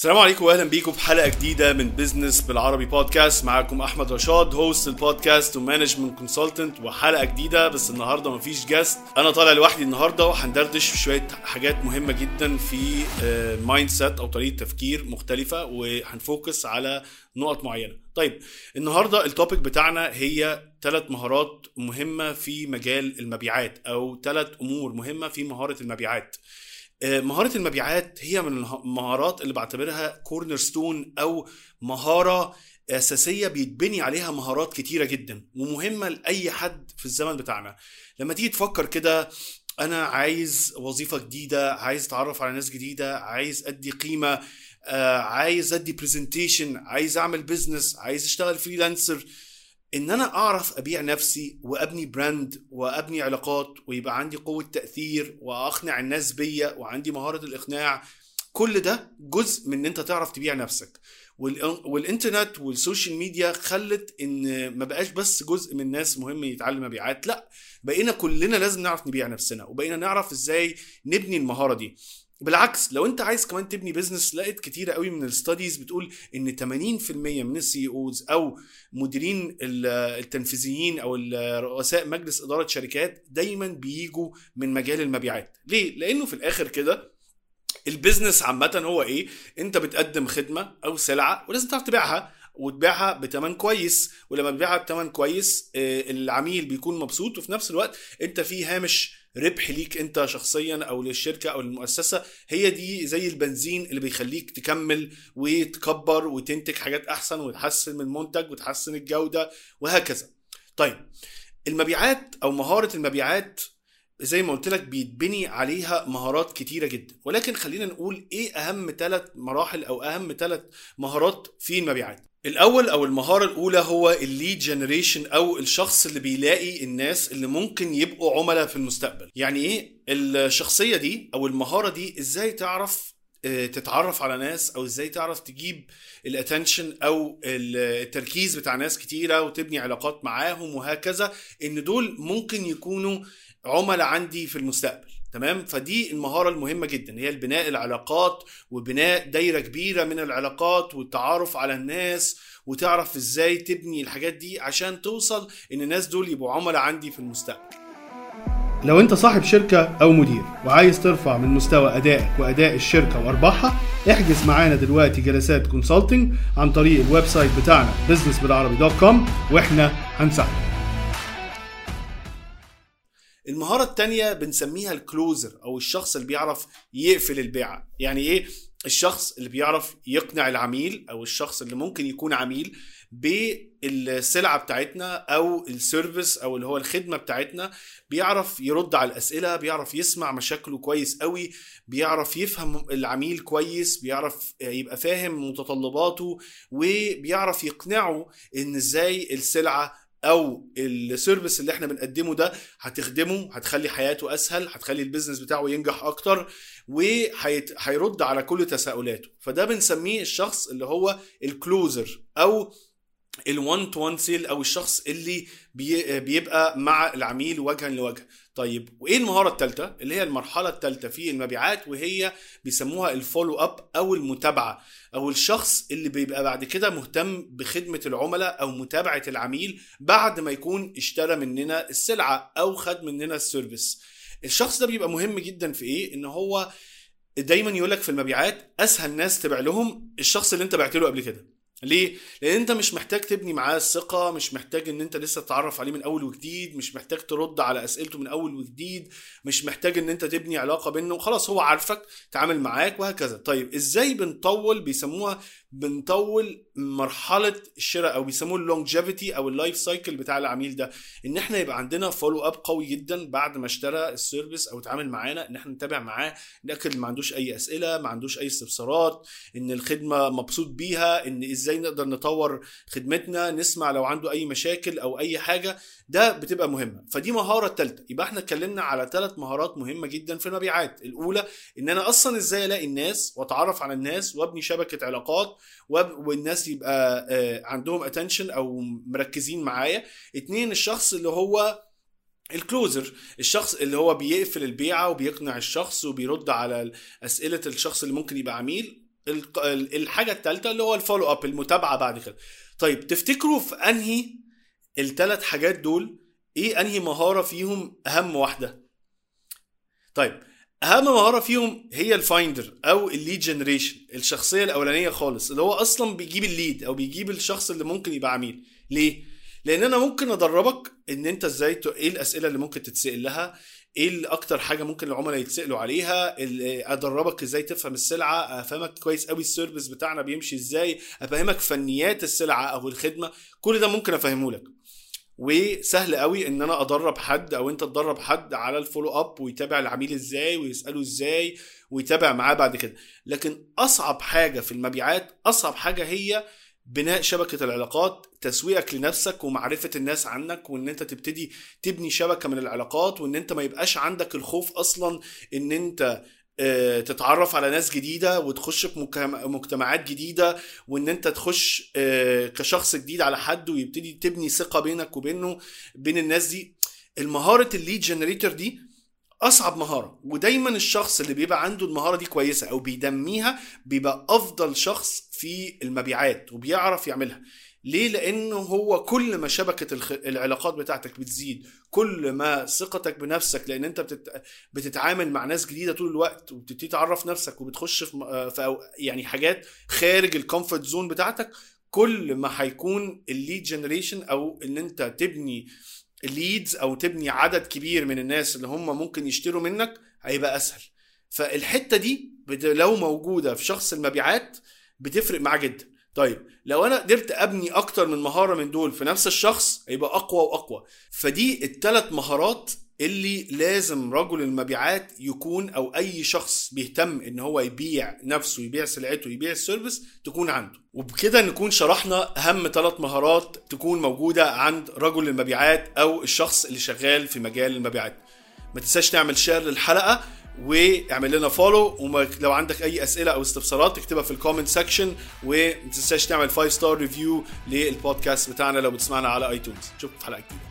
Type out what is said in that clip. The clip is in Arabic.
السلام عليكم واهلا بيكم في حلقة جديدة من business بالعربي بودكاست معاكم أحمد رشاد host البودكاست و management consultant وحلقة جديدة بس النهارده مفيش guest أنا طالع لوحدي النهارده وهندردش في شوية حاجات مهمة جدا في mindset أو طريقة تفكير مختلفة وهن focus على نقط معينة. طيب النهارده ال topic بتاعنا هي ثلاث مهارات مهمة في مجال المبيعات أو ثلاث أمور مهمة في مهارة المبيعات. مهارة المبيعات هي من المهارات اللي بعتبرها cornerstone أو مهارة أساسية بيتبني عليها مهارات كتيرة جدا ومهمة لأي حد في الزمن بتاعنا. لما تيجي تفكر كده أنا عايز وظيفة جديدة عايز أتعرف على ناس جديدة عايز أدي قيمة عايز أدي presentation عايز أعمل business عايز أشتغل freelancer إن أنا أعرف أبيع نفسي وأبني brand وأبني علاقات ويبقى عندي قوة تأثير وأقنع الناس بيا وعندي مهارة الإقناع كل ده جزء من إن أنت تعرف تبيع نفسك. والإنترنت وال social media خلت إن ما بقاش بس جزء من الناس مهم يتعلم مبيعات لأ بقينا كلنا لازم نعرف نبيع نفسنا وبقينا نعرف إزاي نبني المهارة دي. بالعكس لو انت عايز كمان تبني business لقيت كتيره قوي من ال studies بتقول إن 80% من ال CEOs أو مديرين التنفيذيين أو رؤساء مجلس إدارة شركات دايما بيجوا من مجال المبيعات. ليه؟ لأنه في الآخر كده البيزنس عامة هو إيه؟ أنت بتقدم خدمة أو سلعة ولازم تعرف تبيعها. وتبيعها بتمن كويس ولما تبيعها بتمن كويس العميل بيكون مبسوط وفي نفس الوقت انت في هامش ربح ليك انت شخصيا أو للشركة أو للمؤسسة. هي دي زي البنزين اللي بيخليك تكمل وتكبر وتنتج حاجات أحسن وتحسن من المنتج وتحسن الجودة وهكذا. طيب المبيعات أو مهارة المبيعات زي ما قلت لك بيتبني عليها مهارات كتيرة جدا. ولكن خلينا نقول إيه أهم ثلاث مراحل أو أهم ثلاث مهارات في المبيعات؟ الأول أو المهارة الأولى هو ال lead generation أو الشخص اللي بيلاقي الناس اللي ممكن يبقوا عملاء في المستقبل. يعني إيه؟ الشخصية دي أو المهارة دي إزاي تعرف تتعرف على ناس أو إزاي تعرف تجيب الاتنشن أو التركيز بتاع ناس كتيرة وتبني علاقات معاهم وهكذا؟ إن دول ممكن يكونوا عملاء عندي في المستقبل. تمام؟ فدي المهارة المهمة جدا هي البناء العلاقات وبناء دايرة كبيرة من العلاقات والتعارف على الناس وتعرف إزاي تبني الحاجات دي عشان توصل إن الناس دول يبقوا عملاء عندي في المستقبل. لو أنت صاحب شركة أو مدير وعايز ترفع من مستوى ادائك وأداء الشركة وأرباحها احجز معانا دلوقتي جلسات consulting عن طريق ال website بتاعنا business بالعربي .com وإحنا هنساعدك. المهارة التانية بنسميها ال closer أو الشخص اللي بيعرف يقفل البيعة يعني إيه؟ الشخص اللي بيعرف يقنع العميل أو الشخص اللي ممكن يكون عميل بالسلعة بتاعتنا أو ال service أو اللي هو الخدمة بتاعتنا بيعرف يرد على الأسئلة بيعرف يسمع مشاكله كويس قوي بيعرف يفهم العميل كويس بيعرف يبقى فاهم متطلباته وبيعرف يقنعه إن إزاي السلعة أو ال service اللي إحنا بنقدمه ده هتخدمه هتخلي حياته أسهل هتخلي ال business بتاعه ينجح أكتر وهيرد على كل تساؤلاته. فده بنسميه الشخص اللي هو ال closer أو ال one to one sale أو الشخص اللي بي بيبقى مع العميل وجها لوجه. طيب وإيه المهارة الثالثه اللي هي المرحلة الثالثه في المبيعات وهي بيسموها ال follow up أو المتابعة أو الشخص اللي بيبقى بعد كده مهتم بخدمة العملاء أو متابعة العميل بعد ما يكون اشترى مننا السلعة أو خد مننا ال service. الشخص ده بيبقى مهم جدا في إيه؟ إن هو دايما يقول لك في المبيعات أسهل ناس تبيع لهم الشخص اللي أنت بعت له قبل كده. ليه؟ لأن أنت مش محتاج تبني معاه الثقه مش محتاج إن أنت لسه تتعرف عليه من أول وجديد مش محتاج ترد على أسئلته من أول وجديد مش محتاج إن أنت تبني علاقة بينه خلاص هو عارفك تعامل معاك وهكذا طيب إزاي بنطول بيسموها بنطول مرحلة الشراء أو بيسموه ال longevity أو ال life cycle بتاع العميل ده إن إحنا يبقى عندنا follow up قوي جدا بعد ما اشترى ال service أو اتعامل معانا إن إحنا نتابع معاه نأكد ما عندوش أي أسئلة ما عندوش أي استفسارات إن الخدمة مبسوط بيها إن إزاي نقدر نطور خدمتنا نسمع لو عنده أي مشاكل أو أي حاجة ده بتبقى مهمة. فدي مهارة الثالثه يبقى إحنا اتكلمنا على ثلاث مهارات مهمة جدا في المبيعات. الأولى إن أنا أصلا إزاي ألاقي الناس وأتعرف على الناس وأبني شبكة علاقات والناس يبقى عندهم attention أو مركزين معايا. اتنين الشخص اللي هو ال closer الشخص اللي هو بيقفل البيعة وبيقنع الشخص وبيرد على أسئلة الشخص اللي ممكن يبقى عميل. الحاجة الثالثه اللي هو ال follow up المتابعة بعد كده. طيب تفتكروا في أنهي الثلاث حاجات دول إيه أنهي مهارة فيهم أهم واحدة؟ طيب أهم مهارة فيهم هي ال finder أو ال lead generation الشخصية الأولانية خالص اللي هو أصلا بيجيب ال lead أو بيجيب الشخص اللي ممكن يبقى عميل. ليه؟ لأن أنا ممكن أدربك إن أنت إزاي. إيه الأسئلة اللي ممكن تتسأل لها إيه أكتر حاجة ممكن العملاء يتسألوا عليها؟ ادربك إزاي تفهم السلعة افهمك كويس قوي ال service بتاعنا بيمشي إزاي افهمك فنيات السلعة أو الخدمة كل ده ممكن افهمه لك. وسهل قوي ان أنا ادرب حد أو انت تدرب حد على الفولو اب ويتابع العميل إزاي ويسأله إزاي ويتابع معاه بعد كده. لكن اصعب حاجة في المبيعات اصعب حاجة هي بناء شبكة العلاقات تسويقك لنفسك ومعرفة الناس عنك وإن أنت تبتدي تبني شبكة من العلاقات وإن أنت ما يبقاش عندك الخوف أصلا إن أنت آه، تتعرف على ناس جديدة وتخش في مجتمعات جديدة وإن أنت تخش آه، كشخص جديد على حد ويبتدي تبني ثقة بينك وبينه بين الناس دي. المهارة ال lead generator دي أصعب مهارة. ودايما الشخص اللي بيبقى عنده المهارة دي كويسة أو بينميها بيبقى أفضل شخص في المبيعات وبيعرف يعملها. ليه؟ لأنه هو كل ما شبكة العلاقات بتاعتك بتزيد كل ما ثقتك بنفسك لأن أنت بتت... بتتعامل مع ناس جديدة طول الوقت وبتبتدي تعرف نفسك وبتخش في, في يعني حاجات خارج ال comfort zone بتاعتك كل ما هيكون ال lead generation أو إن أنت تبني leads أو تبني عدد كبير من الناس اللي هم ممكن يشتروا منك هيبقى أسهل. فالحتة دي لو موجودة في شخص المبيعات بتفرق معاه جدا. طيب لو أنا قدرت أبني أكتر من مهارة من دول في نفس الشخص هيبقى أقوى وأقوى. فدي الثلاث مهارات اللي لازم رجل المبيعات يكون أو أي شخص بيهتم إن هو يبيع نفسه يبيع سلعته يبيع ال service تكون عنده. وبكده نكون شرحنا أهم ثلاث مهارات تكون موجودة عند رجل المبيعات أو الشخص اللي شغال في مجال المبيعات. ما تنساش تعمل share للحلقة واعمل لنا follow ولو عندك أي أسئلة أو استفسارات تكتبها في ال comment section وما تنساش تعمل 5 star review للبودكاست بتاعنا لو بتسمعنا على iTunes نشوفك في حلقة جديدة.